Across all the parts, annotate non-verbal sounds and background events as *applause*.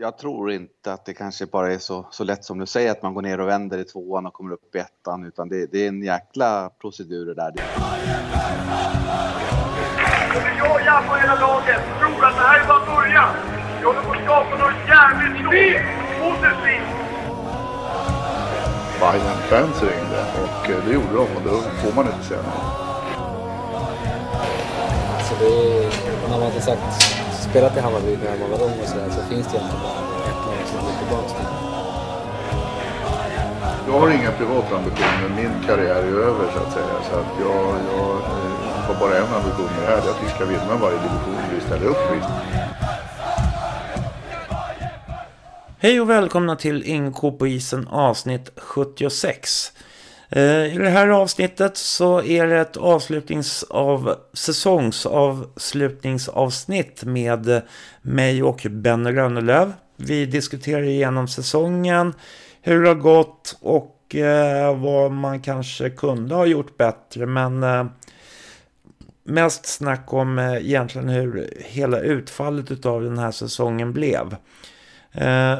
jag tror inte att det kanske bara är så, så lätt som du säger att man går ner och vänder i tvåan och kommer upp i ettan utan det, det är en jäkla procedur det där. Jag jag på hela laget tror att det här är bara början. Vi håller på att skapa något jävligt stort. Positivt. Bayern fans ringde och eh, det gjorde de och då får man inte säga nej. Så det man inte sagt spelat i Hammarby när man var ung och sådär så finns det egentligen bara ett lag som går tillbaka till. Jag har inga privata ambitioner. Min karriär är över så att säga. Så att jag, jag eh, har bara en ambition med det här. Det är att vi ska vinna varje division vi ställer upp i. Hej och välkomna till Inko på isen avsnitt 76. Eh, I det här avsnittet så är det ett avslutningsav, säsongsavslutningsavsnitt med mig och Benny Rönnelöv. Vi diskuterar igenom säsongen, hur det har gått och eh, vad man kanske kunde ha gjort bättre. Men eh, mest snack om eh, egentligen hur hela utfallet av den här säsongen blev. Eh,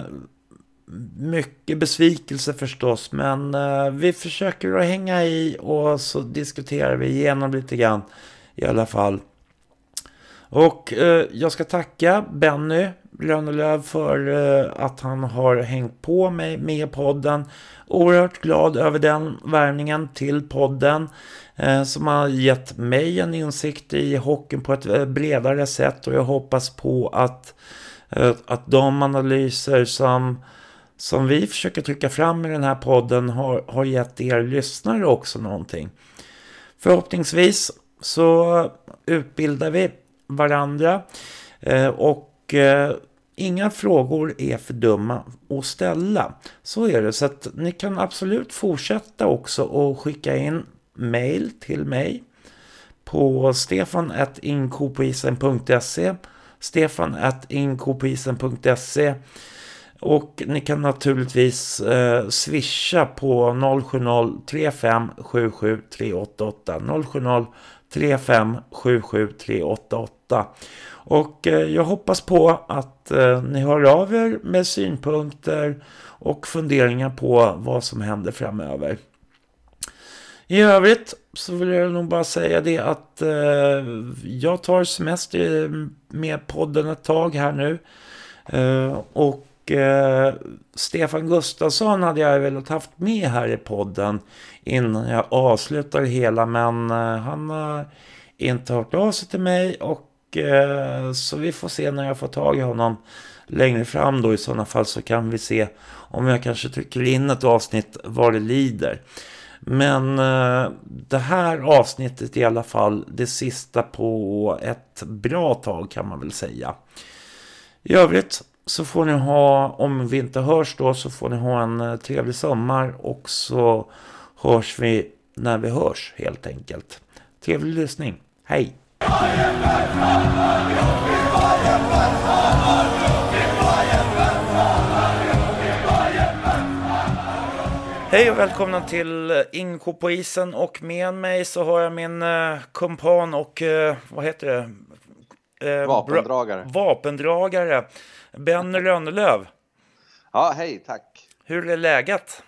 mycket besvikelse förstås, men eh, vi försöker att hänga i och så diskuterar vi igenom lite grann i alla fall. Och eh, jag ska tacka Benny Rönnelöv för eh, att han har hängt på mig med podden. Oerhört glad över den värvningen till podden eh, som har gett mig en insikt i hockeyn på ett eh, bredare sätt och jag hoppas på att, eh, att de analyser som som vi försöker trycka fram i den här podden har, har gett er lyssnare också någonting. Förhoppningsvis så utbildar vi varandra eh, och eh, inga frågor är för dumma att ställa. Så är det, så att ni kan absolut fortsätta också och skicka in mail till mig på stefan.inkopisen.se stefan.inkopisen.se och ni kan naturligtvis eh, swisha på 070 35 070 35 och eh, jag hoppas på att eh, ni hör av er med synpunkter och funderingar på vad som händer framöver. I övrigt så vill jag nog bara säga det att eh, jag tar semester med podden ett tag här nu. Eh, och eh, Stefan Gustafsson hade jag velat haft med här i podden innan jag avslutar hela. Men eh, han har inte hört av sig till mig och eh, så vi får se när jag får tag i honom längre fram då i sådana fall så kan vi se om jag kanske trycker in ett avsnitt vad det lider. Men eh, det här avsnittet i alla fall det sista på ett bra tag kan man väl säga. I övrigt så får ni ha, om vi inte hörs då, så får ni ha en eh, trevlig sommar och så hörs vi när vi hörs helt enkelt. Trevlig lyssning. Hej! Hej och välkomna till eh, Inko på isen och med mig så har jag min eh, kumpan och vad heter det? Uh, vapendragare. Vapendragare. Ben Rönnelöv. Ja, hej, tack. Hur är läget?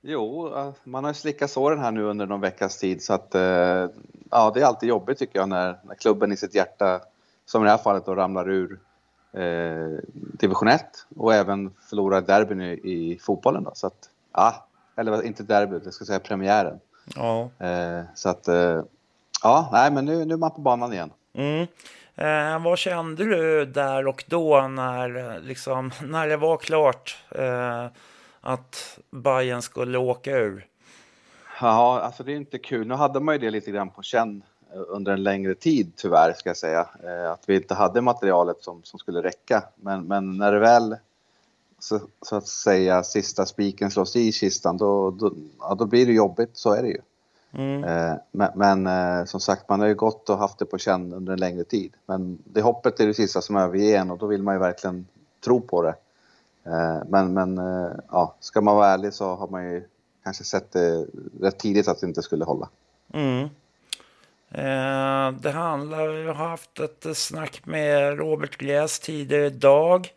Jo, man har slickat såren här nu under någon veckas tid så att ja, det är alltid jobbigt tycker jag när, när klubben i sitt hjärta, som i det här fallet, då ramlar ur eh, division 1 och även förlorar derbyn i, i fotbollen. Då, så att, ja, eller inte derbyt, jag ska säga premiären. Ja. Eh, så att, eh, ja, nej men nu, nu är man på banan igen. Mm. Eh, vad kände du där och då när, liksom, *laughs* när det var klart eh, att Bayern skulle åka ur? Ja, alltså det är inte kul. Nu hade man ju det lite grann på känn eh, under en längre tid tyvärr ska jag säga. Eh, att vi inte hade materialet som, som skulle räcka. Men, men när det väl så, så att säga sista spiken slås i kistan då, då, ja, då blir det jobbigt, så är det ju. Mm. Eh, men, men eh, som sagt, man har ju gått och haft det på känn under en längre tid. Men det hoppet är det sista som överger en och då vill man ju verkligen tro på det. Eh, men men ja, ska man vara ärlig så har man ju kanske sett det rätt tidigt att det inte skulle hålla. Mm. det handlar, jag har haft ett snack med Robert Gläs tidigare idag.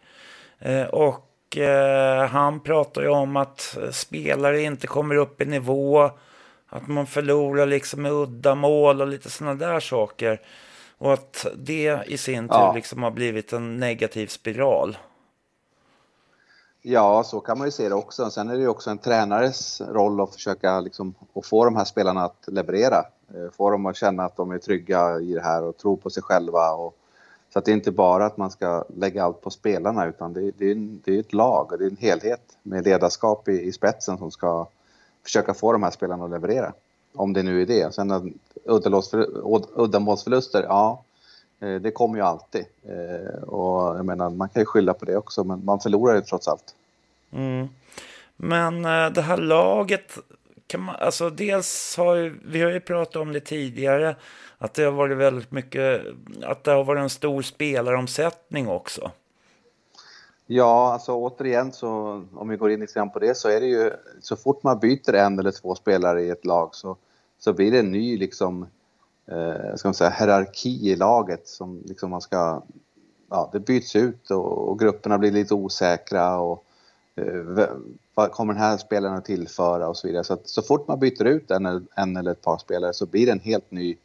Eh, och eh, han pratar ju om att spelare inte kommer upp i nivå. Att man förlorar liksom med uddamål och lite sådana där saker. Och att det i sin tur ja. liksom har blivit en negativ spiral. Ja, så kan man ju se det också. Sen är det ju också en tränares roll att försöka liksom, att få de här spelarna att leverera. Eh, få dem att känna att de är trygga i det här och tro på sig själva. Och, så att det är inte bara att man ska lägga allt på spelarna utan det, det, är, det är ett lag och det är en helhet med ledarskap i, i spetsen som ska försöka få de här spelarna att leverera. Om det nu är det. Sen uddamålsförluster, ja, eh, det kommer ju alltid. Eh, och jag menar, man kan ju skylla på det också, men man förlorar ju trots allt. Mm. Men eh, det här laget, kan man, alltså dels har ju, vi har ju pratat om det tidigare, att det har varit väldigt mycket, att det har varit en stor spelaromsättning också. Ja, alltså återigen så om vi går in lite grann på det så är det ju så fort man byter en eller två spelare i ett lag så, så blir det en ny liksom, eh, ska man säga, hierarki i laget som liksom man ska, ja det byts ut och, och grupperna blir lite osäkra och eh, vad kommer den här spelaren att tillföra och så vidare. Så att så fort man byter ut en, en eller ett par spelare så blir det en helt ny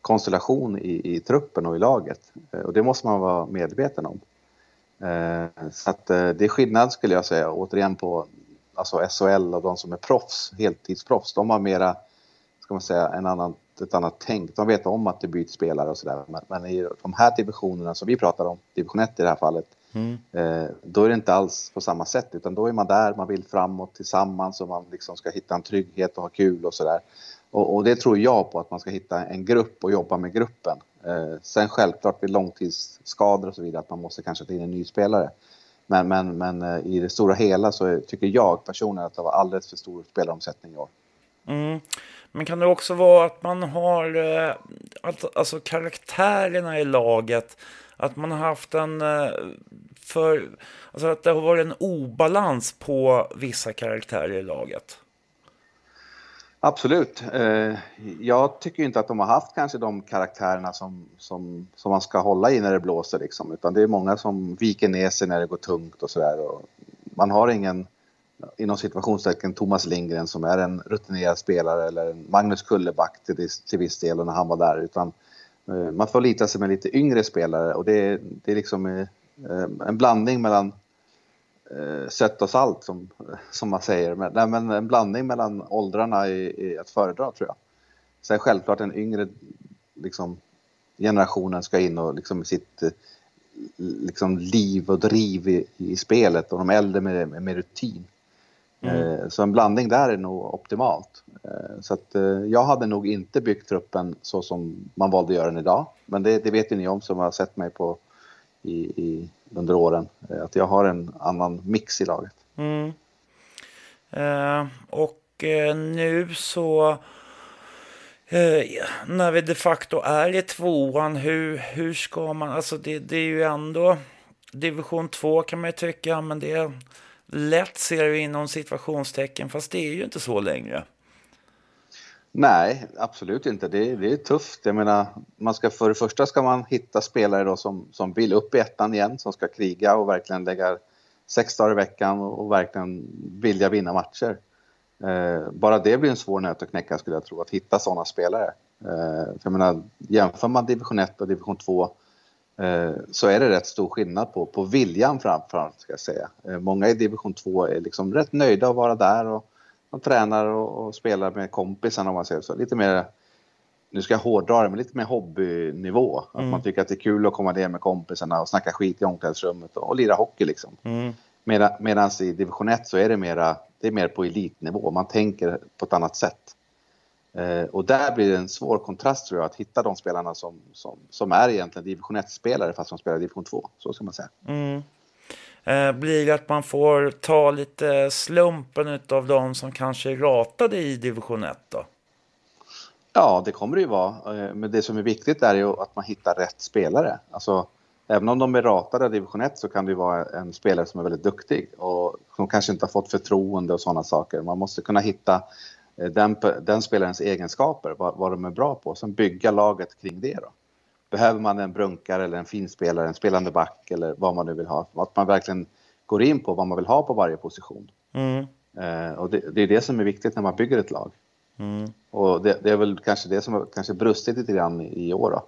konstellation i, i truppen och i laget. Eh, och det måste man vara medveten om. Eh, så att eh, det är skillnad skulle jag säga återigen på alltså SHL och de som är proffs, heltidsproffs. De har mera, ska man säga, en annan, ett annat tänk. De vet om att det byts spelare och sådär. Men, men, i de här divisionerna som vi pratar om, division 1 i det här fallet, mm. eh, då är det inte alls på samma sätt utan då är man där, man vill framåt tillsammans och man liksom ska hitta en trygghet och ha kul och sådär. Och, och, det tror jag på att man ska hitta en grupp och jobba med gruppen. Eh, sen självklart vid långtidsskador och så vidare att man måste kanske ta in en ny spelare. Men, men, men eh, i det stora hela så tycker jag personligen att det var alldeles för stor spelaromsättning i år. Mm. Men kan det också vara att man har eh, alltså karaktärerna i laget, att man har haft en eh, för, alltså att det har varit en obalans på vissa karaktärer i laget? Absolut. Eh, jag tycker inte att de har haft kanske de karaktärerna som, som, som man ska hålla i när det blåser liksom. Utan det är många som viker ner sig när det går tungt och sådär. Man har ingen, inom situationstecken, Thomas Lindgren som är en rutinerad spelare eller en Magnus Kulleback till, till viss del när han var där. Utan eh, man får lita sig med lite yngre spelare och det, det är liksom eh, en blandning mellan eh, sött och salt som, *laughs* som man säger. Men, nej, men en blandning mellan åldrarna är, att föredra tror jag. Sen självklart den yngre liksom, generationen ska in och liksom sitt liksom, liv och driv i, i spelet och de äldre med, med, rutin. Mm. Eh, så en blandning där är nog optimalt. Eh, så att, eh, jag hade nog inte byggt truppen så som man valde att göra den idag. Men det, det vet ju ni om som har sett mig på i, i, under åren. Eh, att jag har en annan mix i laget. Mm. Eh, och eh, nu så eh, när vi de facto är i tvåan, hur, hur ska man, alltså det, det är ju ändå division två kan man ju tycka, men det är lätt ser du inom situationstecken, fast det är ju inte så längre. Nej, absolut inte. Det, det är tufft. Jag menar, man ska, för det första ska man hitta spelare då som, som vill upp i ettan igen, som ska kriga och verkligen lägga sex dagar i veckan och, verkligen vilja vinna matcher. Eh, bara det blir en svår nöt att knäcka skulle jag tro, att hitta sådana spelare. Eh, för jag menar, jämför man division 1 och division 2 eh, så är det rätt stor skillnad på, på viljan framförallt ska jag säga. Eh, många i division 2 är liksom rätt nöjda att vara där och man tränar och, och, spelar med kompisarna om man säger så. Lite mer, nu ska jag hårdra det, men lite mer hobbynivå. Att mm. man tycker att det är kul att komma ner med kompisarna och snacka skit i omklädningsrummet och, och lira hockey liksom. Mm. Medan i division 1 så är det, mera, det är mer på elitnivå. Man tänker på ett annat sätt. Eh, och där blir det en svår kontrast tror jag, att hitta de spelarna som, som, som är egentligen division 1-spelare fast de spelar division 2. Så ska man säga. Mm. Eh, blir det att man får ta lite slumpen av de som kanske är ratade i division 1 då? Ja, det kommer det ju vara. Eh, men det som är viktigt är ju att man hittar rätt spelare. Alltså, även om de är ratade i division 1 så kan det ju vara en spelare som är väldigt duktig och som kanske inte har fått förtroende och sådana saker. Man måste kunna hitta eh, den, den spelarens egenskaper, vad, vad de är bra på, och sen bygga laget kring det. Då behöver man en brunkare eller en finspelare, en spelande back eller vad man nu vill ha. Att man verkligen går in på vad man vill ha på varje position. Mm. Eh, och det, det, är det som är viktigt när man bygger ett lag. Mm. Och det, det, är väl kanske det som har kanske brustit lite grann i, i år. Då.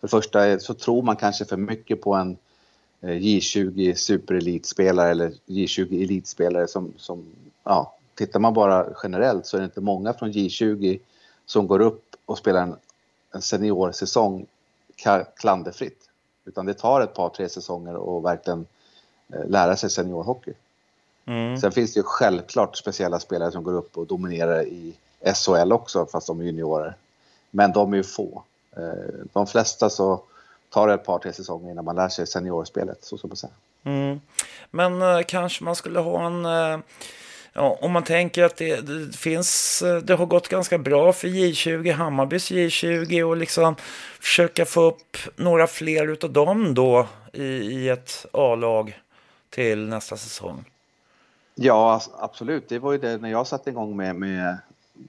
För det första så tror man kanske för mycket på en eh, J20 superelitspelare eller J20 elitspelare som, som ja, tittar man bara generellt så är det inte många från J20 som går upp och spelar en, en seniorsäsong klanderfritt. Utan det tar ett par, tre säsonger och verkligen eh, lära sig seniorhockey. Mm. Sen finns det ju självklart speciella spelare som går upp och dominerar i SHL också, fast de är juniorer. Men de är ju få. Eh, de flesta så tar det ett par, tre säsonger innan man lär sig seniorspelet, så ska man säga. Mm. Men eh, kanske man skulle ha en... Eh, ja, om man tänker att det, det, finns... Eh, det har gått ganska bra för J20, Hammarbys J20 och liksom försöka få upp några fler utav dem då i, i ett A-lag till nästa säsong. Ja, absolut. Det var ju det när jag satte igång med, med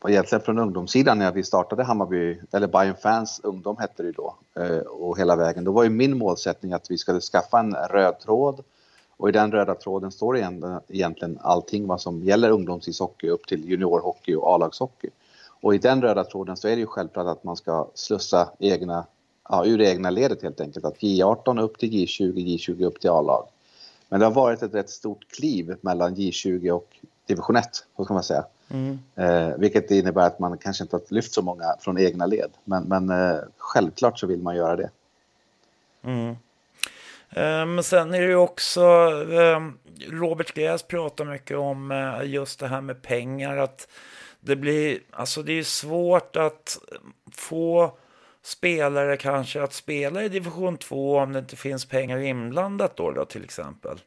egentligen från ungdomssidan när vi startade Hammarby, eller Bayern Fans ungdom hette det ju då, eh, och hela vägen. Då var ju min målsättning att vi skulle skaffa en röd tråd och i den röda tråden står egentligen- allting vad som gäller ungdomsishockey upp till juniorhockey och A-lagshockey. Och i den röda tråden så är det ju självklart att man ska slussa egna, ja, ur egna ledet helt enkelt. Att J18 upp till J20, J20 upp till A-lag. Men det har varit ett rätt stort kliv mellan J20 och division 1, så kan man säga. Mm. Eh, vilket innebär att man kanske inte har lyft så många från egna led. Men, men eh, självklart så vill man göra det. Mm. Men sen är det ju också, ehm, Robert Gräs pratar mycket om eh, just det här med pengar. Att det blir, alltså det är svårt att få spelare kanske att spela i division 2 om det inte finns pengar inblandat då, då till exempel.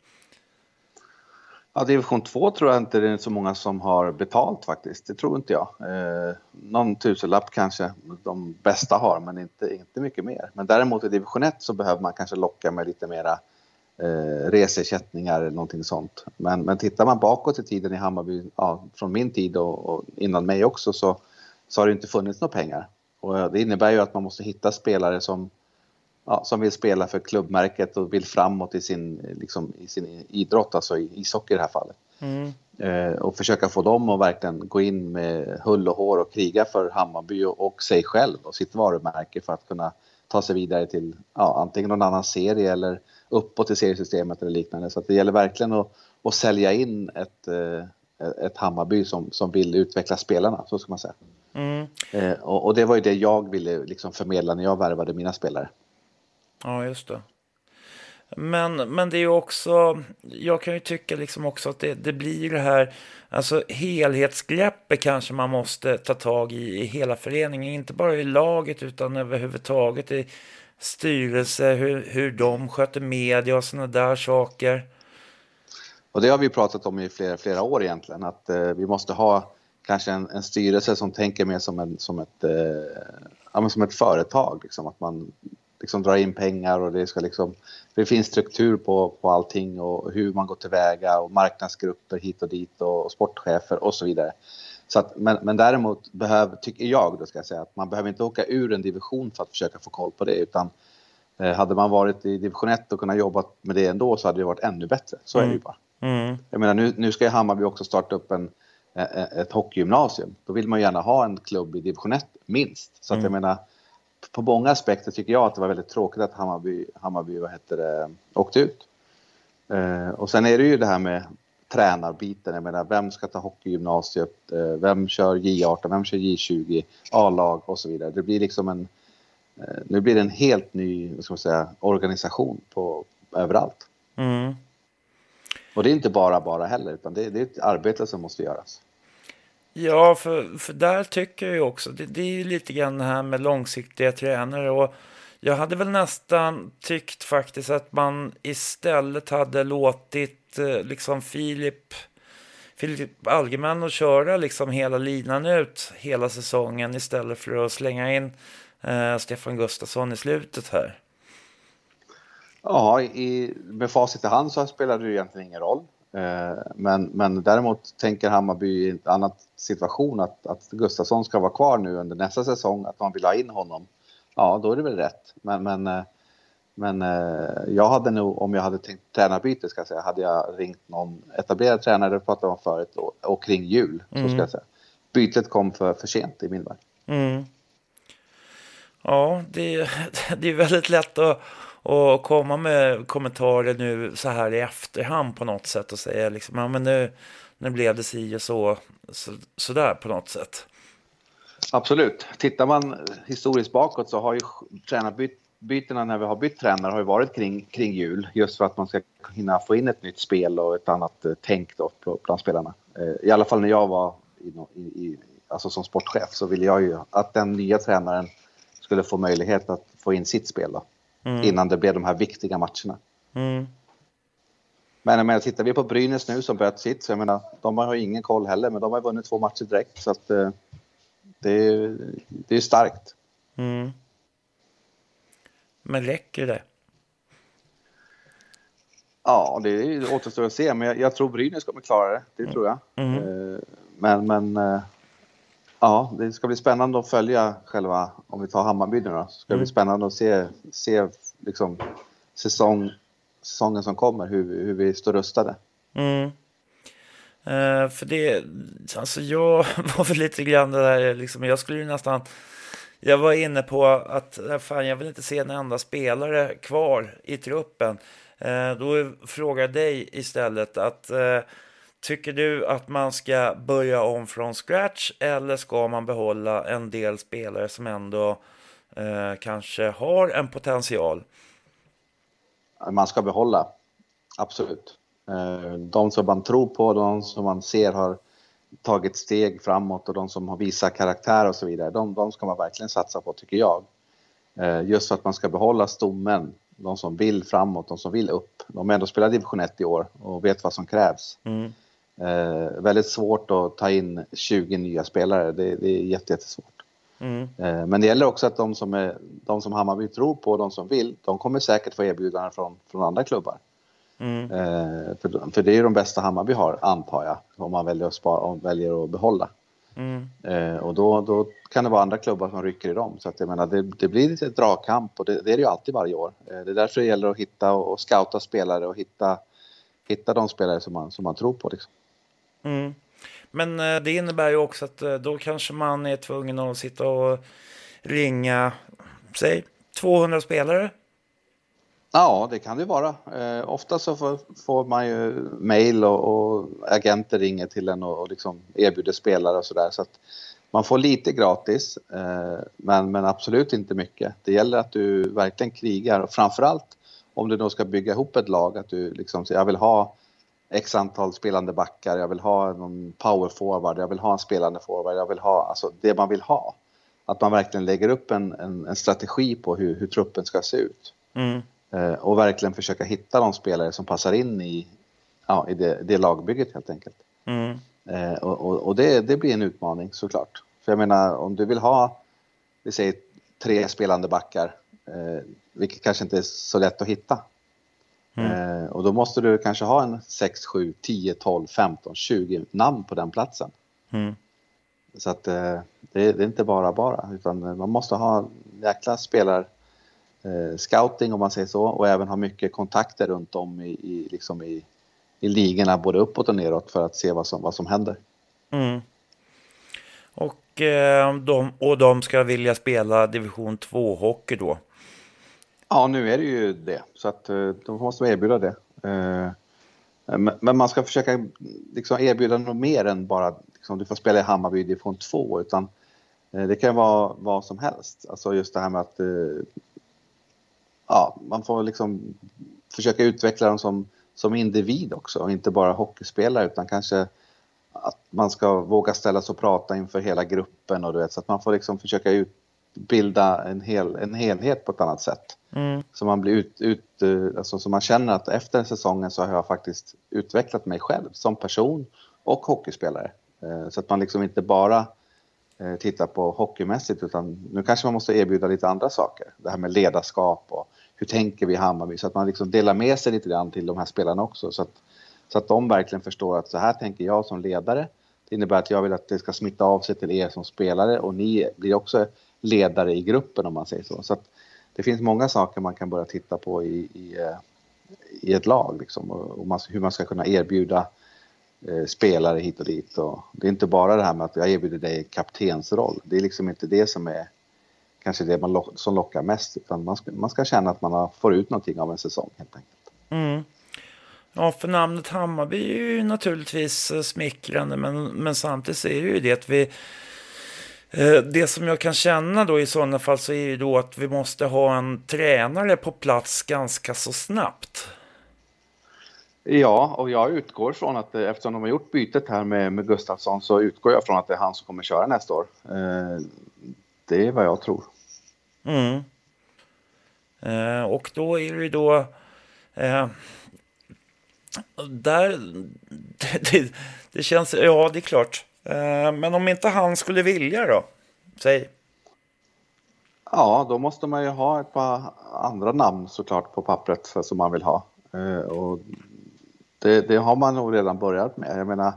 Ja, division 2 tror jag inte det är så många som har betalt faktiskt. Det tror inte jag. Eh, någon tusenlapp kanske de bästa har, men inte, inte mycket mer. Men däremot i division 1 så behöver man kanske locka med lite mera eh, resersättningar eller någonting sånt. Men, men tittar man bakåt i tiden i Hammarby, ja, från min tid och, och innan mig också, så, så har det inte funnits några pengar. Och det innebär ju att man måste hitta spelare som, ja, som vill spela för klubbmärket och vill framåt i sin, liksom, i sin idrott, alltså i ishockey i det här fallet. Mm. Eh, och försöka få dem att verkligen gå in med hull och hår och kriga för Hammarby och, och sig själv och sitt varumärke för att kunna ta sig vidare till ja, antingen någon annan serie eller uppåt i seriesystemet eller liknande. Så det gäller verkligen att, att sälja in ett, eh, ett Hammarby som, som vill utveckla spelarna, så ska man säga. Mm. Eh, och, och det var ju det jag ville liksom förmedla när jag värvade mina spelare. Ja, just det. Men, men det är ju också, jag kan ju tycka liksom också att det, det blir det här, alltså helhetsgreppet kanske man måste ta tag i i hela föreningen, inte bara i laget utan överhuvudtaget i styrelse, hur, hur de sköter media och sådana där saker. Och det har vi pratat om i flera, flera år egentligen, att eh, vi måste ha kanske en, en styrelse som tänker mer som, en, som, ett, eh, ja, men som ett företag. Liksom, att man liksom drar in pengar och det ska liksom, det finns struktur på, på allting och hur man går tillväga och marknadsgrupper hit och dit och, och sportchefer och så vidare. Så att, men, men däremot behöver, tycker jag, då ska jag säga, att man behöver inte åka ur en division för att försöka få koll på det utan eh, hade man varit i division 1 och kunnat jobba med det ändå så hade det varit ännu bättre. Så är det ju bara. Mm. Jag menar, nu, nu ska ju Hammarby också starta upp en, eh, ett hockeygymnasium. Då vill man gärna ha en klubb i division 1, minst. Så att jag menar, på många aspekter tycker jag att det var väldigt tråkigt att Hammarby, Hammarby vad heter det, åkte ut. Eh, och sen är det ju det här med tränarbiten. Jag menar, vem ska ta hockeygymnasiet? Eh, vem kör J18? Vem kör J20? A-lag och så vidare. Det blir liksom en... Eh, nu blir det en helt ny vad ska man säga, organisation på, överallt. Mm. Och det är inte bara bara heller, utan det, det är ett arbete som måste göras. Ja, för, för där tycker jag ju också, det, det är ju lite grann det här med långsiktiga tränare och jag hade väl nästan tyckt faktiskt att man istället hade låtit eh, liksom Filip, Filip Algeman att köra liksom hela linan ut hela säsongen istället för att slänga in eh, Stefan Gustafsson i slutet här. Ja, i, med facit i hand så spelade det egentligen ingen roll. Eh, men, men däremot tänker Hammarby i en annan situation att, att Gustafsson ska vara kvar nu under nästa säsong, att man vill ha in honom. Ja, då är det väl rätt. Men, men eh, Men eh, jag hade nog, om jag hade tänkt tränarbyte ska jag säga, hade jag ringt någon etablerad tränare, det pratade om förut, och, och kring jul. Så ska jag säga. Bytet kom för, för sent i min värld. Mm. Ja, det, *laughs* det är väldigt lätt att, och komma med kommentarer nu så här i efterhand på något sätt och säga liksom, ja men nu, nu blev det si och så, så, så där på något sätt. Absolut. Tittar man historiskt bakåt så har ju tränarbytena när vi har bytt tränare har ju varit kring, kring jul. Just för att man ska hinna få in ett nytt spel och ett annat eh, tänk då bland spelarna. Eh, I alla fall när jag var i, i, alltså som sportchef så ville jag ju att den nya tränaren skulle få möjlighet att få in sitt spel då, mm. innan det blev de här viktiga matcherna. Mm. Men jag menar, tittar vi på Brynäs nu som böt sitt, så jag menar, de har ju ingen koll heller, men de har vunnit två matcher direkt. Så att, eh, det, är, det är starkt. Mm. Men räcker det? Ja, det återstår att se, men jag, jag tror Brynäs kommer klara det. Det tror jag. Mm. Eh, men, men eh, ja, det ska bli spännande att följa själva, om vi tar Hammarby nu då, så ska det bli mm. spännande att se, se liksom, säsong, säsongen som kommer, hur, hur vi står rustade. Mm. Uh, för det, alltså jag *laughs* var väl lite grann det där, liksom, jag skulle ju nästan, jag var inne på att fan, jag vill inte se en enda spelare kvar i truppen. Uh, då frågar jag dig istället att uh, Tycker du att man ska börja om från scratch eller ska man behålla en del spelare som ändå eh, kanske har en potential? Man ska behålla, absolut. Eh, de som man tror på, de som man ser har tagit steg framåt och de som har visat karaktär och så vidare, de, de ska man verkligen satsa på tycker jag. Eh, just för att man ska behålla stommen, de som vill framåt, de som vill upp. De har ändå spelat division 1 i år och vet vad som krävs. Mm. Eh, väldigt svårt att ta in 20 nya spelare. Det, det är jättesvårt. Mm. Eh, men det gäller också att de som, är, de som Hammarby tror på, de som vill, de kommer säkert få erbjudanden från, från andra klubbar. Mm. Eh, för, för det är de bästa Hammarby har, antar jag, om man väljer att, spara, om väljer att behålla. Mm. Eh, och då, då kan det vara andra klubbar som rycker i dem. Så att jag menar, det, det blir lite dragkamp och det, det, är det ju alltid varje år. Eh, det är därför det gäller att hitta och, och scouta spelare och hitta, hitta de spelare som man, som man tror på. Liksom. Mm. Men eh, det innebär ju också att eh, då kanske man är tvungen att sitta och ringa, säg 200 spelare. Ja, det kan det vara. Eh, ofta så får, får, man ju mejl och, och, agenter ringer till en och, och liksom erbjuder spelare och sådär. Så att man får lite gratis, eh, men, men absolut inte mycket. Det gäller att du verkligen krigar och framförallt om du då ska bygga ihop ett lag, att du liksom säger jag vill ha x antal spelande backar, jag vill ha någon power forward, jag vill ha en spelande forward, jag vill ha alltså det man vill ha. Att man verkligen lägger upp en, en, en strategi på hur, hur, truppen ska se ut. Mm. Eh, och verkligen försöka hitta de spelare som passar in i, ja, i det, det lagbygget helt enkelt. Mm. Eh, och, och, och det, det, blir en utmaning såklart. För jag menar om du vill ha, vi säger tre spelande backar, eh, vilket kanske inte är så lätt att hitta. Mm. Eh, och då måste du kanske ha en 6, 7, 10, 12, 15, 20 namn på den platsen. Mm. Så att eh, det, är inte bara bara, utan man måste ha jäkla spelar eh, scouting om man säger så och även ha mycket kontakter runt om i, i, liksom i, i ligorna både uppåt och neråt för att se vad som, vad som händer. Mm. Och, eh, de, och de ska vilja spela division 2-hockey då? Ja, nu är det ju det. Så att de då måste man erbjuda det. Eh, men man ska försöka liksom erbjuda något mer än bara liksom, du får spela i Hammarby i division 2. Utan eh, det kan vara vad som helst. Alltså just det här med att ja, man får liksom försöka utveckla dem som, som individ också. Och inte bara hockeyspelare utan kanske att man ska våga ställa sig och prata inför hela gruppen och du vet så att man får liksom försöka utbilda en, hel, en helhet på ett annat sätt. Mm. Så man blir ut, ut eh, alltså, så man känner att efter säsongen så har jag faktiskt utvecklat mig själv som person och hockeyspelare. Eh, så att man liksom inte bara eh, tittar på hockeymässigt utan nu kanske man måste erbjuda lite andra saker. Det här med ledarskap och hur tänker vi i Hammarby? Så att man liksom delar med sig lite grann till de här spelarna också. Så att, så att de verkligen förstår att så här tänker jag som ledare. Det innebär att jag vill att det ska smitta av sig till er som spelare och ni blir också ledare i gruppen om man säger så. Så att det finns många saker man kan börja titta på i, i, eh, i ett lag liksom, och, och man, hur man ska kunna erbjuda eh, spelare hit och dit. Och det är inte bara det här med att jag erbjuder dig kaptensroll. Det är liksom inte det som är kanske det man lock, som lockar mest utan man ska, man ska känna att man har, får ut någonting av en säsong helt enkelt. Mm. Ja, för namnet Hammarby är ju naturligtvis eh, smickrande men, men samtidigt är det ju det att vi det som jag kan känna då i sådana fall så är ju då att vi måste ha en tränare på plats ganska så snabbt. Ja, och jag utgår från att eh, eftersom de har gjort bytet här med, med Gustafsson så utgår jag från att det är han som kommer köra nästa år. det är vad jag tror. Mm. och då är det då där, *laughs* det, det, det, känns, ja det är klart. Eh, men om inte han skulle vilja då? Säg. Ja, då måste man ju ha ett par andra namn såklart på pappret som man vill ha. Eh, och det, det, har man nog redan börjat med. Jag menar,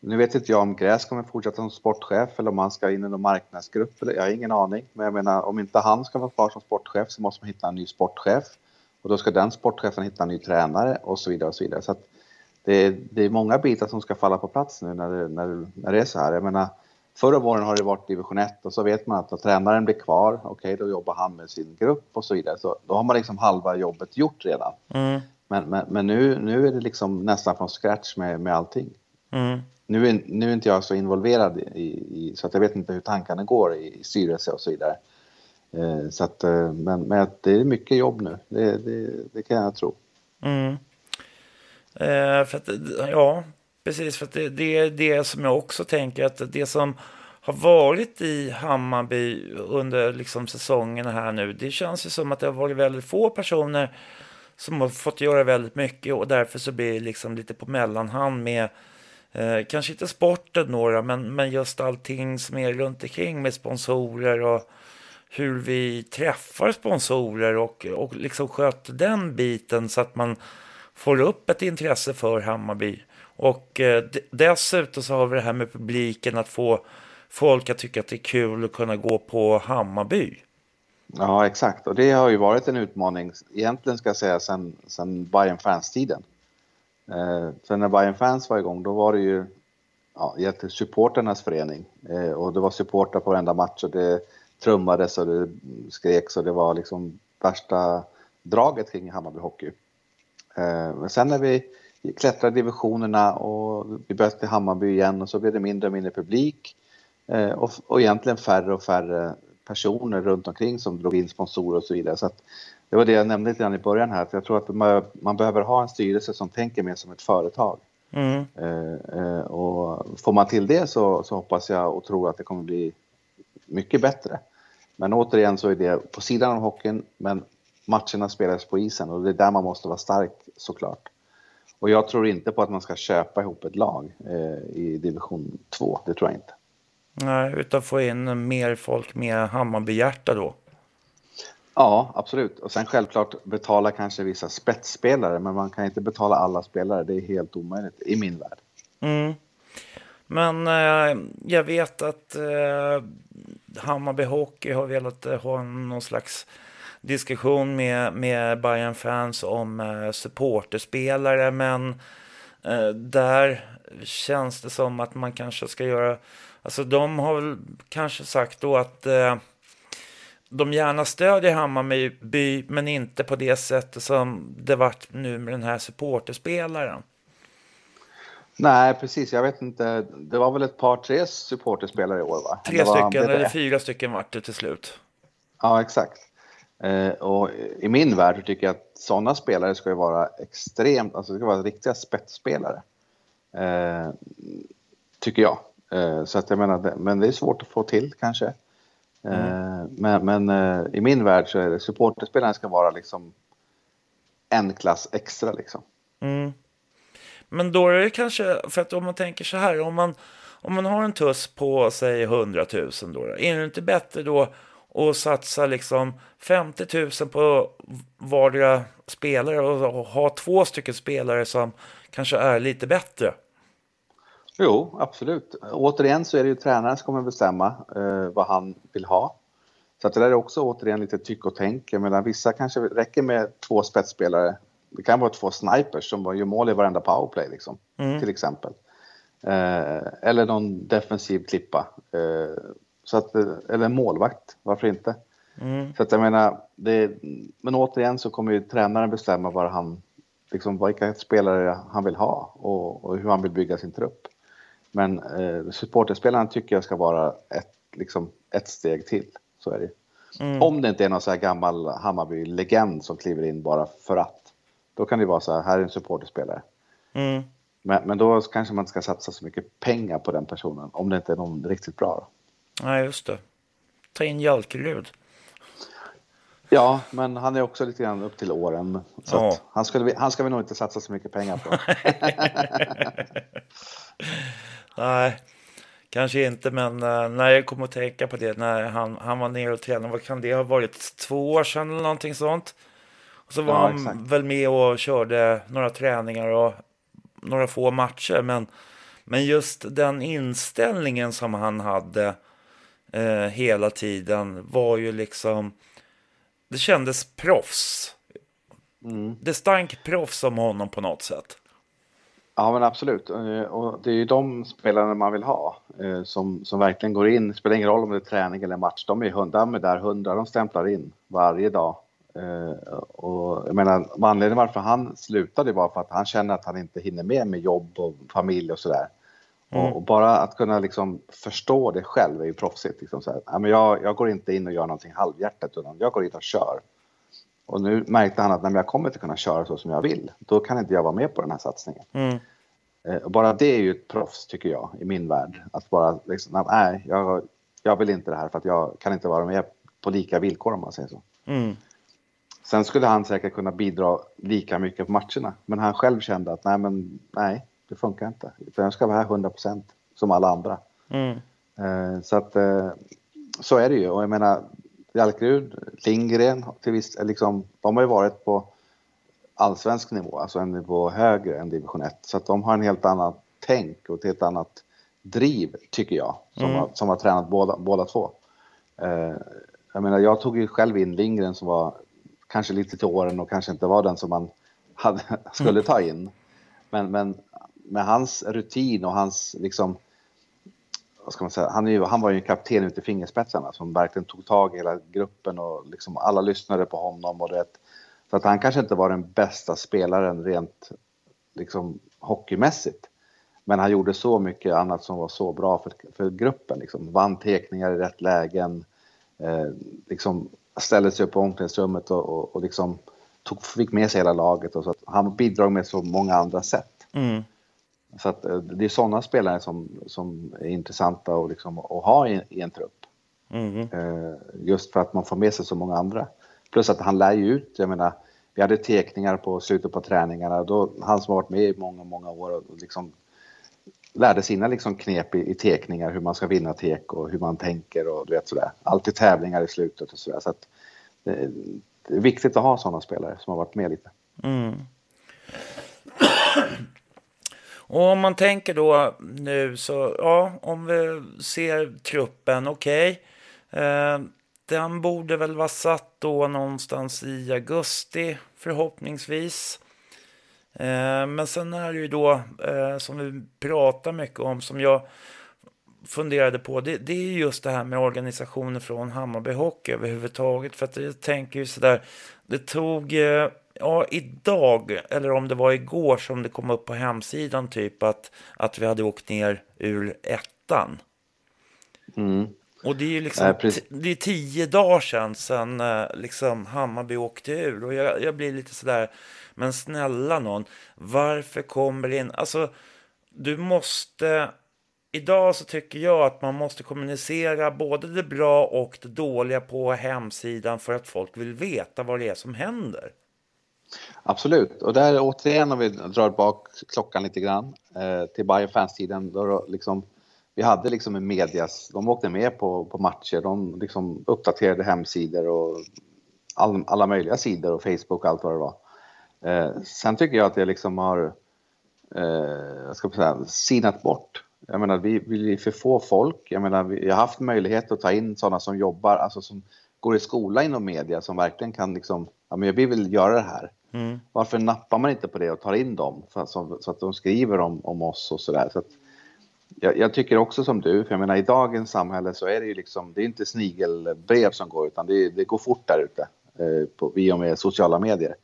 nu vet inte jag om Gräs kommer fortsätta som sportchef eller om han ska in i någon marknadsgrupp. Jag har ingen aning. Men jag menar, om inte han ska vara kvar som sportchef så måste man hitta en ny sportchef. Och då ska den sportchefen hitta en ny tränare och så vidare. och så vidare. Så det, är, det är många bitar som ska falla på plats nu när det, när, när det är så här. Jag menar, förra våren har det varit division 1 och så vet man att, tränaren blir kvar, okej okay, då jobbar han med sin grupp och så vidare. Så då har man liksom halva jobbet gjort redan. Mm. Men, men, men, nu, nu är det liksom nästan från scratch med, med allting. Mm. Nu, är, nu är inte jag så involverad i, i, så att jag vet inte hur tankarna går i, i styrelse och så vidare. Eh, så att, eh, men, men det är mycket jobb nu, det, det, det kan jag tro. Mm. Eh, för att, ja, precis. För att det, det är det som jag också tänker att det som har varit i Hammarby under liksom säsongerna här nu. Det känns ju som att det har varit väldigt få personer som har fått göra väldigt mycket och därför så blir det liksom lite på mellanhand med eh, kanske inte sporten några men, men just allting som är runt omkring med sponsorer och hur vi träffar sponsorer och, och liksom sköter den biten så att man får upp ett intresse för Hammarby. Och eh, dessutom så har vi det här med publiken, att få folk att tycka att det är kul att kunna gå på Hammarby. Ja, exakt. Och det har ju varit en utmaning, egentligen ska jag säga, sedan, sen Bayern Fans-tiden. Eh, för när Bayern Fans var igång, då var det ju ja, supporternas förening. Eh, och det var supportrar på varenda match och det trummades och det skreks och det var liksom värsta draget kring Hammarby Hockey. Eh, men sen när vi klättrade divisionerna och vi började till Hammarby igen och så blev det mindre och mindre publik eh, och, och egentligen färre och färre personer runt omkring som drog in sponsorer och så vidare. Så det var det jag nämnde lite grann i början här, för jag tror att man, man behöver ha en styrelse som tänker mer som ett företag. Mm. Eh, och får man till det så, så hoppas jag och tror att det kommer bli mycket bättre. Men återigen så är det på sidan av hockeyn, men matcherna spelas på isen och det är där man måste vara stark såklart. Och jag tror inte på att man ska köpa ihop ett lag eh, i division 2, det tror jag inte. Nej, utan få in mer folk med Hammarbyhjärta då? Ja, absolut. Och sen självklart betala kanske vissa spetsspelare, men man kan inte betala alla spelare. Det är helt omöjligt i min värld. Mm. Men eh, jag vet att eh, Hammarby Hockey har velat eh, ha någon slags diskussion med, med Bayern fans om eh, supporterspelare men eh, där känns det som att man kanske ska göra, alltså de har väl kanske sagt då att eh, de gärna stödjer Hammarby men inte på det sättet som det vart nu med den här supporterspelaren. Nej, precis. Jag vet inte. Det var väl ett par, tre supporterspelare i år, va? Tre stycken, eller fyra stycken vart det till slut. Ja, exakt. Eh, och i min värld tycker jag att sådana spelare ska ju vara extremt, alltså det ska vara riktiga spetsspelare. Eh, tycker jag. Eh, så att jag menar, men det är svårt att få till kanske. Eh, mm. Men, men eh, i min värld så är det supporterspelarna ska vara liksom en klass extra liksom. Mm. Men då är det kanske, för att om man tänker så här, om man, om man har en tuss på säg 100 000 då, är det inte bättre då att satsa liksom 50 000 på vardera spelare och ha två stycken spelare som kanske är lite bättre? Jo, absolut. Återigen så är det ju tränaren som kommer bestämma eh, vad han vill ha. Så att det där är också återigen lite tyck och tänk. Menar, vissa kanske räcker med två spetsspelare. Det kan vara två snipers som gör mål i varenda powerplay liksom, Mm. till exempel. Eh, eller någon defensiv klippa. Eh, så att, eh, eller en målvakt, varför inte? Mm. Så att jag menar, det, men återigen så kommer ju tränaren bestämma vad han, liksom vilka spelare han vill ha och, och hur han vill bygga sin trupp. Men eh, supporterspelaren tycker jag ska vara ett, liksom, ett steg till. Så är det Mm. Om det inte är någon så här gammal Hammarby-legend som kliver in bara för att. Då kan det vara så här, här är en supporterspelare. Mm. Men, men då kanske man inte ska satsa så mycket pengar på den personen om det inte är någon riktigt bra. Då. Nej, just det. Ta in Jalkerud. Ja, men han är också lite grann upp till åren. Så Ja. han, skulle, han ska vi nog inte satsa så mycket pengar på. *laughs* Nej, kanske inte, men eh, när jag kom att tänka på det när han, han var nere och tränade, vad kan det ha varit, två år sedan eller någonting sånt? Och så var Ja, han exakt. väl med och körde några träningar och några få matcher, men, men just den inställningen som han hade eh, hela tiden var ju liksom, det kändes proffs. Mm. Det stank proffs om honom på något sätt. Ja, men absolut. Eh, Och det är ju de spelarna man vill ha eh, som, som verkligen går in. Det spelar ingen roll om det är träning eller match. De är, hund- de är där hundra, de stämplar in varje dag. Eh, Och jag menar, anledningen varför han slutade var för att han känner att han inte hinner med med jobb och familj och sådär. Och, och bara att kunna liksom förstå det själv är ju proffsigt. Liksom så här. Men jag, jag går inte in och gör någonting halvhjärtat utan jag går in och kör. Och nu märkte han att när jag kommer inte kunna köra så som jag vill, då kan inte jag vara med på den här satsningen. Mm. Eh, Och bara det är ju ett proffs tycker jag i min värld. Att bara liksom, nej, jag, jag vill inte det här för att jag kan inte vara med på lika villkor om man säger så. Mm. Sen skulle han säkert kunna bidra lika mycket på matcherna. Men han själv kände att nej, men nej, det funkar inte. Utan jag ska vara här 100 procent som alla andra. Mm. Eh, Så att eh, så är det ju. Och jag menar, Jalkerud, Lindgren, till viss, liksom, de har ju varit på allsvensk nivå, alltså en nivå högre än division 1. Så att de har en helt annan tänk och ett helt annat driv, tycker jag, som, Mm. har, som har tränat båda, båda två. Eh, jag menar, jag tog ju själv in Lindgren som var kanske lite till åren och kanske inte var den som man hade, *laughs* skulle ta in. Men, men med hans rutin och hans liksom vad ska man säga, han, är ju, han var ju en kapten ut i fingerspetsarna som verkligen tog tag i hela gruppen och liksom alla lyssnade på honom. Och det, så att han kanske inte var den bästa spelaren rent liksom, hockeymässigt. Men han gjorde så mycket annat som var så bra för, för gruppen. Liksom. Vann tekningar i rätt lägen, eh, liksom ställde sig upp på omklädningsrummet och, och, och liksom tog, fick med sig hela laget. Och så att han bidrog med så många andra sätt. Mm. Så att, eh, det är sådana spelare som, som är intressanta att, liksom, att ha i, i en trupp. Mm. Eh, just för att man får med sig så många andra. Plus att han lär ju ut, jag menar, vi hade tekningar på slutet på träningarna. Då, han som har varit med i många, många år och liksom lärde sina liksom knep i, i tekningar, hur man ska vinna tek och hur man tänker och du vet sådär. Alltid tävlingar i slutet och sådär. Så att det, det är viktigt att ha sådana spelare som har varit med lite. Mm. Och om man tänker då nu så, ja, om vi ser truppen, okej. Eh, den borde väl vara satt då någonstans i augusti förhoppningsvis. Eh, men sen är det ju då, eh, som vi pratar mycket om, som jag funderade på, det, det är just det här med organisationer från Hammarby Hockey överhuvudtaget. För att jag tänker ju sådär, det tog, eh, ja idag, eller om det var igår som det kom upp på hemsidan typ att, att vi hade åkt ner ur ettan. Mm. Och det är ju liksom, Nej, det är tio dagar sedan, sedan eh, liksom Hammarby åkte ur. Och jag, jag blir lite sådär, men snälla någon, varför kommer det in, alltså du måste, idag så tycker jag att man måste kommunicera både det bra och det dåliga på hemsidan för att folk vill veta vad det är som händer. Absolut, och där återigen om vi drar bak klockan lite grann eh, till Bayern fans-tiden. Då liksom, vi hade liksom en medias, de åkte med på, på matcher, de liksom uppdaterade hemsidor och all, alla möjliga sidor och Facebook och allt vad det var. Eh, sen tycker jag att det liksom har, eh, jag ska säga, sinat bort. Jag menar, vi, vi är för få folk. Jag menar, vi har haft möjlighet att ta in sådana som jobbar, alltså som går i skola inom media som verkligen kan liksom, ja men vi vill göra det här. Mm. Varför nappar man inte på det och tar in dem för, så, så att de skriver om, om oss och sådär. Så att, jag, jag, tycker också som du, för jag menar i dagens samhälle så är det ju liksom, det är inte snigelbrev som går utan det, det går fort där ute eh, på, och med sociala medier.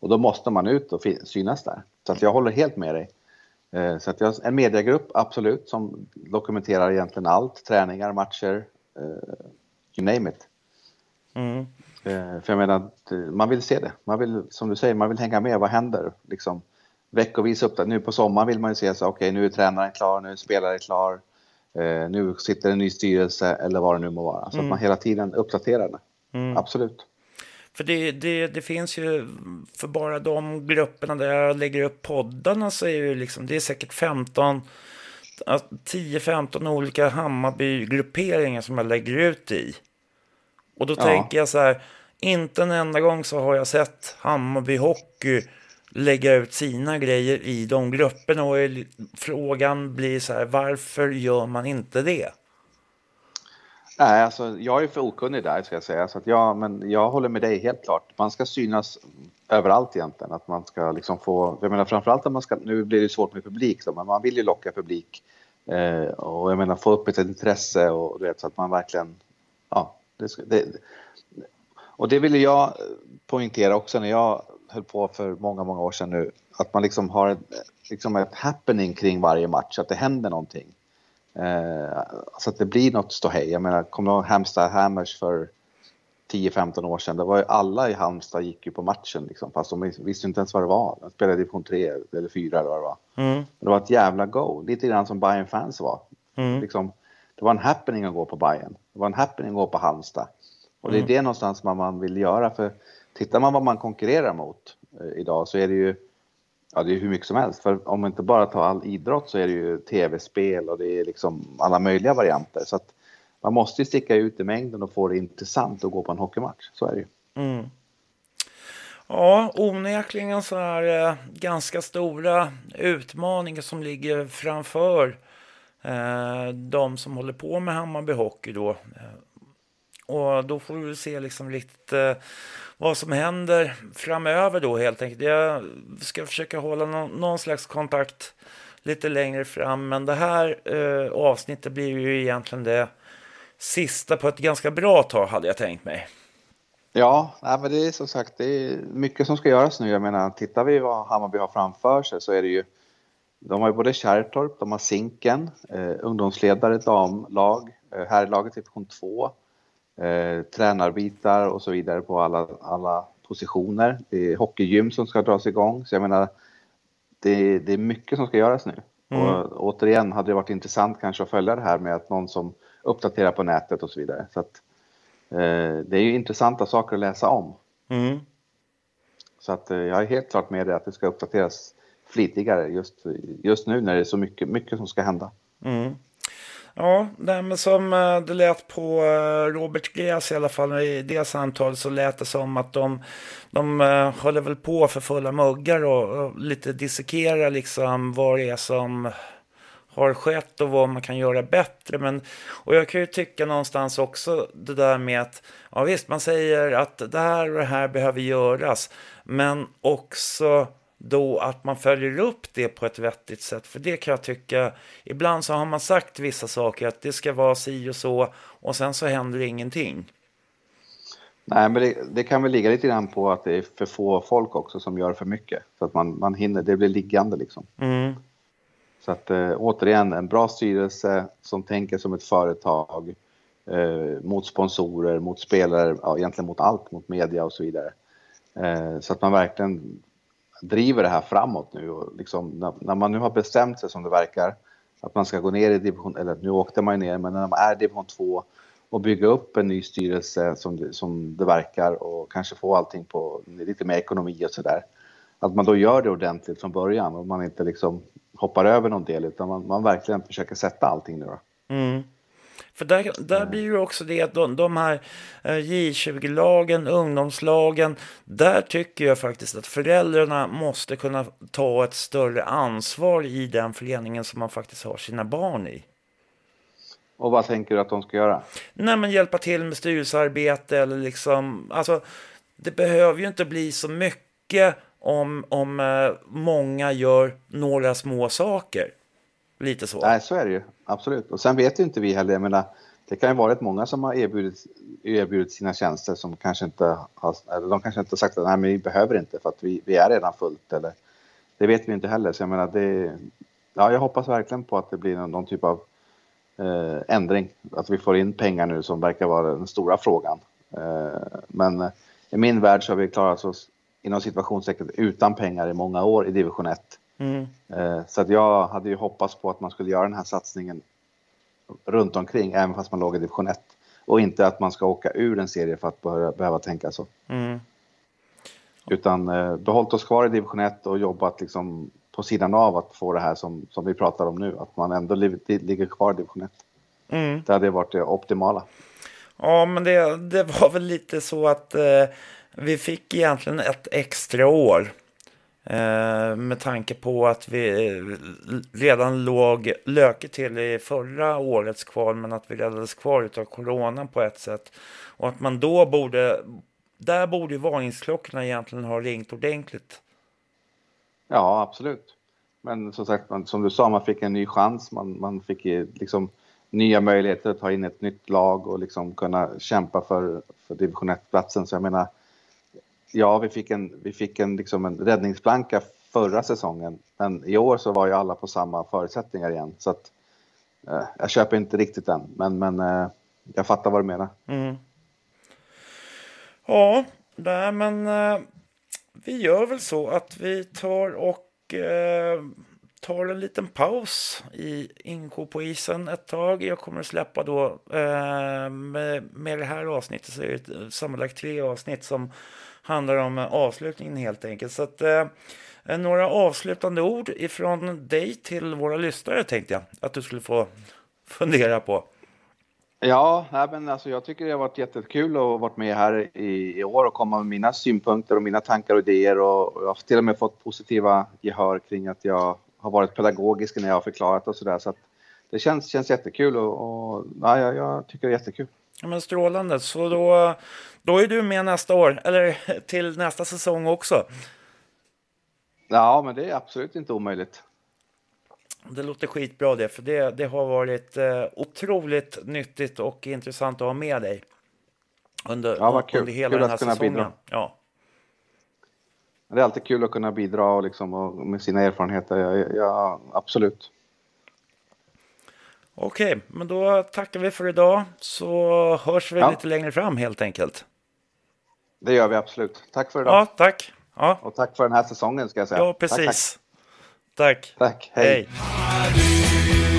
Och då måste man ut och synas där. Så att jag håller helt med dig. Eh, så att jag, en mediegrupp, absolut, som dokumenterar egentligen allt. Träningar, matcher, eh, you name it. Mm. Eh, för jag menar, man vill se det. Man vill, som du säger, man vill hänga med. Vad händer? Liksom, veckovis upp Nu på sommaren vill man ju se så okej, okay, nu är tränaren klar, nu är spelaren klar. nu sitter en ny styrelse eller vad det nu må vara. Så mm. att man hela tiden uppdaterar det. Mm. Absolut. För det, det, det finns ju, för bara de grupperna där jag lägger upp poddarna så är det liksom, det är säkert 15, 10-15 olika Hammarby-grupperingar som jag lägger ut i. Och då ja. tänker jag så här, inte en enda gång så har jag sett Hammarby Hockey lägga ut sina grejer i de grupperna och frågan blir så här, varför gör man inte det? Nej, alltså jag är för okunnig där ska jag säga. Så att jag, men jag håller med dig helt klart. Man ska synas överallt egentligen. Att man ska liksom få, jag menar framförallt att man ska, nu blir det svårt med publik så, men man vill ju locka publik. Eh, och jag menar få upp ett intresse och vet, så att man verkligen, ja. Det, det, och det ville jag poängtera också när jag höll på för många, många år sedan nu. Att man liksom har ett, liksom ett happening kring varje match, att det händer någonting. Eh, så att det blir något ståhej. Jag menar, kommer du ihåg Halmstad Hammers för 10-15 år sedan? Det var ju alla i Halmstad gick ju på matchen liksom, fast de visste inte ens vad det var. De spelade i division 3 eller 4 eller vad det var. Mm. Det var ett jävla go, lite grann som Bayern fans var. Mm. Liksom, det var en happening att gå på Bayern. Det var en happening att gå på Halmstad. Och det är mm. det någonstans man, man vill göra. För tittar man vad man konkurrerar mot eh, idag så är det ju Ja, det är hur mycket som helst. För om man inte bara tar all idrott så är det ju tv-spel och det är liksom alla möjliga varianter. Så att man måste ju sticka ut i mängden och få det intressant att gå på en hockeymatch. Så är det ju. Mm. Ja, onekligen så är det ganska stora utmaningar som ligger framför eh, Eh, de som håller på med Hammarby Hockey då. Eh, och då får vi se liksom lite eh, vad som händer framöver då helt enkelt. Jag ska försöka hålla någon, någon slags kontakt lite längre fram. Men det här eh, avsnittet blir ju egentligen det sista på ett ganska bra tag hade jag tänkt mig. Ja, nej, men det är som sagt det är mycket som ska göras nu. Jag menar, tittar vi vad Hammarby har framför sig så är det ju de har ju både Kärrtorp, de har Zinken, eh, ungdomsledare, damlag, eh, herrlaget i division 2 eh, tränarbitar och så vidare på alla, alla positioner. Det är hockeygym som ska dras igång. Så jag menar, det, det är mycket som ska göras nu. Mm. Och återigen hade det varit intressant kanske att följa det här med att någon som uppdaterar på nätet och så vidare. Så att, eh, det är ju intressanta saker att läsa om. Mm. Så att eh, jag är helt klart med det att det ska uppdateras flitigare just, just nu när det är så mycket, mycket som ska hända. Mm. Ja, men som eh, det lät på eh, Robert Gräs i alla fall i det samtalet så lät det som att de, de eh, håller väl på för fulla muggar och, och lite dissekerar liksom vad det är som har skett och vad man kan göra bättre. Men, och jag kan ju tycka någonstans också det där med att ja visst man säger att det här och det här behöver göras. Men också då att man följer upp det på ett vettigt sätt. För det kan jag tycka, ibland så har man sagt vissa saker att det ska vara si och så och sen så händer ingenting. Nej, men det, det, kan väl ligga lite grann på att det är för få folk också som gör för mycket. Så att man, man hinner, det blir liggande liksom. Mm. Så att äh, återigen, en bra styrelse som tänker som ett företag äh, mot sponsorer, mot spelare, ja, egentligen mot allt, mot media och så vidare. Äh, så att man verkligen driver det här framåt nu. Och liksom, när, när, man nu har bestämt sig som det verkar att man ska gå ner i division, eller nu åkte man ju ner, men när man är i division 2 och bygga upp en ny styrelse som det, som det verkar och kanske få allting på lite mer ekonomi och sådär. Att man då gör det ordentligt från början och man inte liksom hoppar över någon del utan man, man verkligen försöker sätta allting nu då. Mm. För där, där blir ju också det att de, de här eh, J20-lagen, ungdomslagen, där tycker jag faktiskt att föräldrarna måste kunna ta ett större ansvar i den föreningen som man faktiskt har sina barn i. Och vad tänker du att de ska göra? Nej, men hjälpa till med styrelsearbete eller liksom, alltså det behöver ju inte bli så mycket om, om eh, många gör några små saker. Lite så. Nej, så är det ju. Absolut. Och sen vet ju inte vi heller. Jag menar, det kan ju varit många som har erbjudit, erbjudit sina tjänster som kanske inte har, eller de kanske inte har sagt att nej, men vi behöver inte för att vi, vi är redan fullt. Eller, det vet vi inte heller. Så jag menar, det, ja, jag hoppas verkligen på att det blir någon, någon typ av eh, ändring. Att vi får in pengar nu som verkar vara den stora frågan. Eh, men eh, i min värld så har vi klarat oss inom situationstecken utan pengar i många år i division 1. Mm. Eh, så att jag hade ju hoppats på att man skulle göra den här satsningen runt omkring, även fast man låg i division 1. Och inte att man ska åka ur en serie för att behöva, behöva tänka så. Mm. Utan eh, behållit oss kvar i division 1 och jobbat liksom på sidan av att få det här som, som vi pratar om nu. Att man ändå li, ligger kvar i division 1. Mm. Det hade varit det optimala. Ja, men det, det var väl lite så att eh, vi fick egentligen ett extra år. Eh, med tanke på att vi eh, redan låg löket till i förra årets kval men att vi räddades kvar av coronan på ett sätt. Och att man då borde, där borde ju varningsklockorna egentligen ha ringt ordentligt. Ja, absolut. Men som sagt, man, som du sa, man fick en ny chans. Man, man fick liksom nya möjligheter att ta in ett nytt lag och liksom kunna kämpa för, för division 1-platsen. Så jag menar, ja, vi fick en, vi fick en, liksom en räddningsplanka förra säsongen, men i år så var ju alla på samma förutsättningar igen. Så att, eh, jag köper inte riktigt den, men, men eh, jag fattar vad du menar. Mm. Ja, nej, men eh, vi gör väl så att vi tar och eh, tar en liten paus i Inko på isen ett tag. Jag kommer att släppa då eh, med, med det här avsnittet så är det eh, sammanlagt tre avsnitt som handlar om eh, avslutningen helt enkelt. Så att eh, eh, några avslutande ord ifrån dig till våra lyssnare tänkte jag att du skulle få fundera på. Ja, men alltså jag tycker det har varit jättekul att ha varit med här i, i år och komma med mina synpunkter och mina tankar och idéer och jag har till och med fått positiva gehör kring att jag har varit pedagogisk när jag har förklarat och sådär. Så att det känns, känns jättekul och, och ja, jag, jag tycker det är jättekul. Ja, men strålande, så då, då är du med nästa år, eller *laughs* till nästa säsong också. Ja, men det är absolut inte omöjligt. Det låter skitbra det, för det, det har varit eh, otroligt nyttigt och intressant att ha med dig. Under, ja, vad kul. under hela kul den här säsongen. Bidra. Ja. Det är alltid kul att kunna bidra och liksom, och med sina erfarenheter. Ja, ja, absolut. Okej, men då tackar vi för idag så hörs vi Ja. lite längre fram helt enkelt. Det gör vi absolut. Tack för idag. Ja, tack. Ja, Och tack för den här säsongen ska jag säga. ja precis. Tack. Tack. tack. Hej. Hej.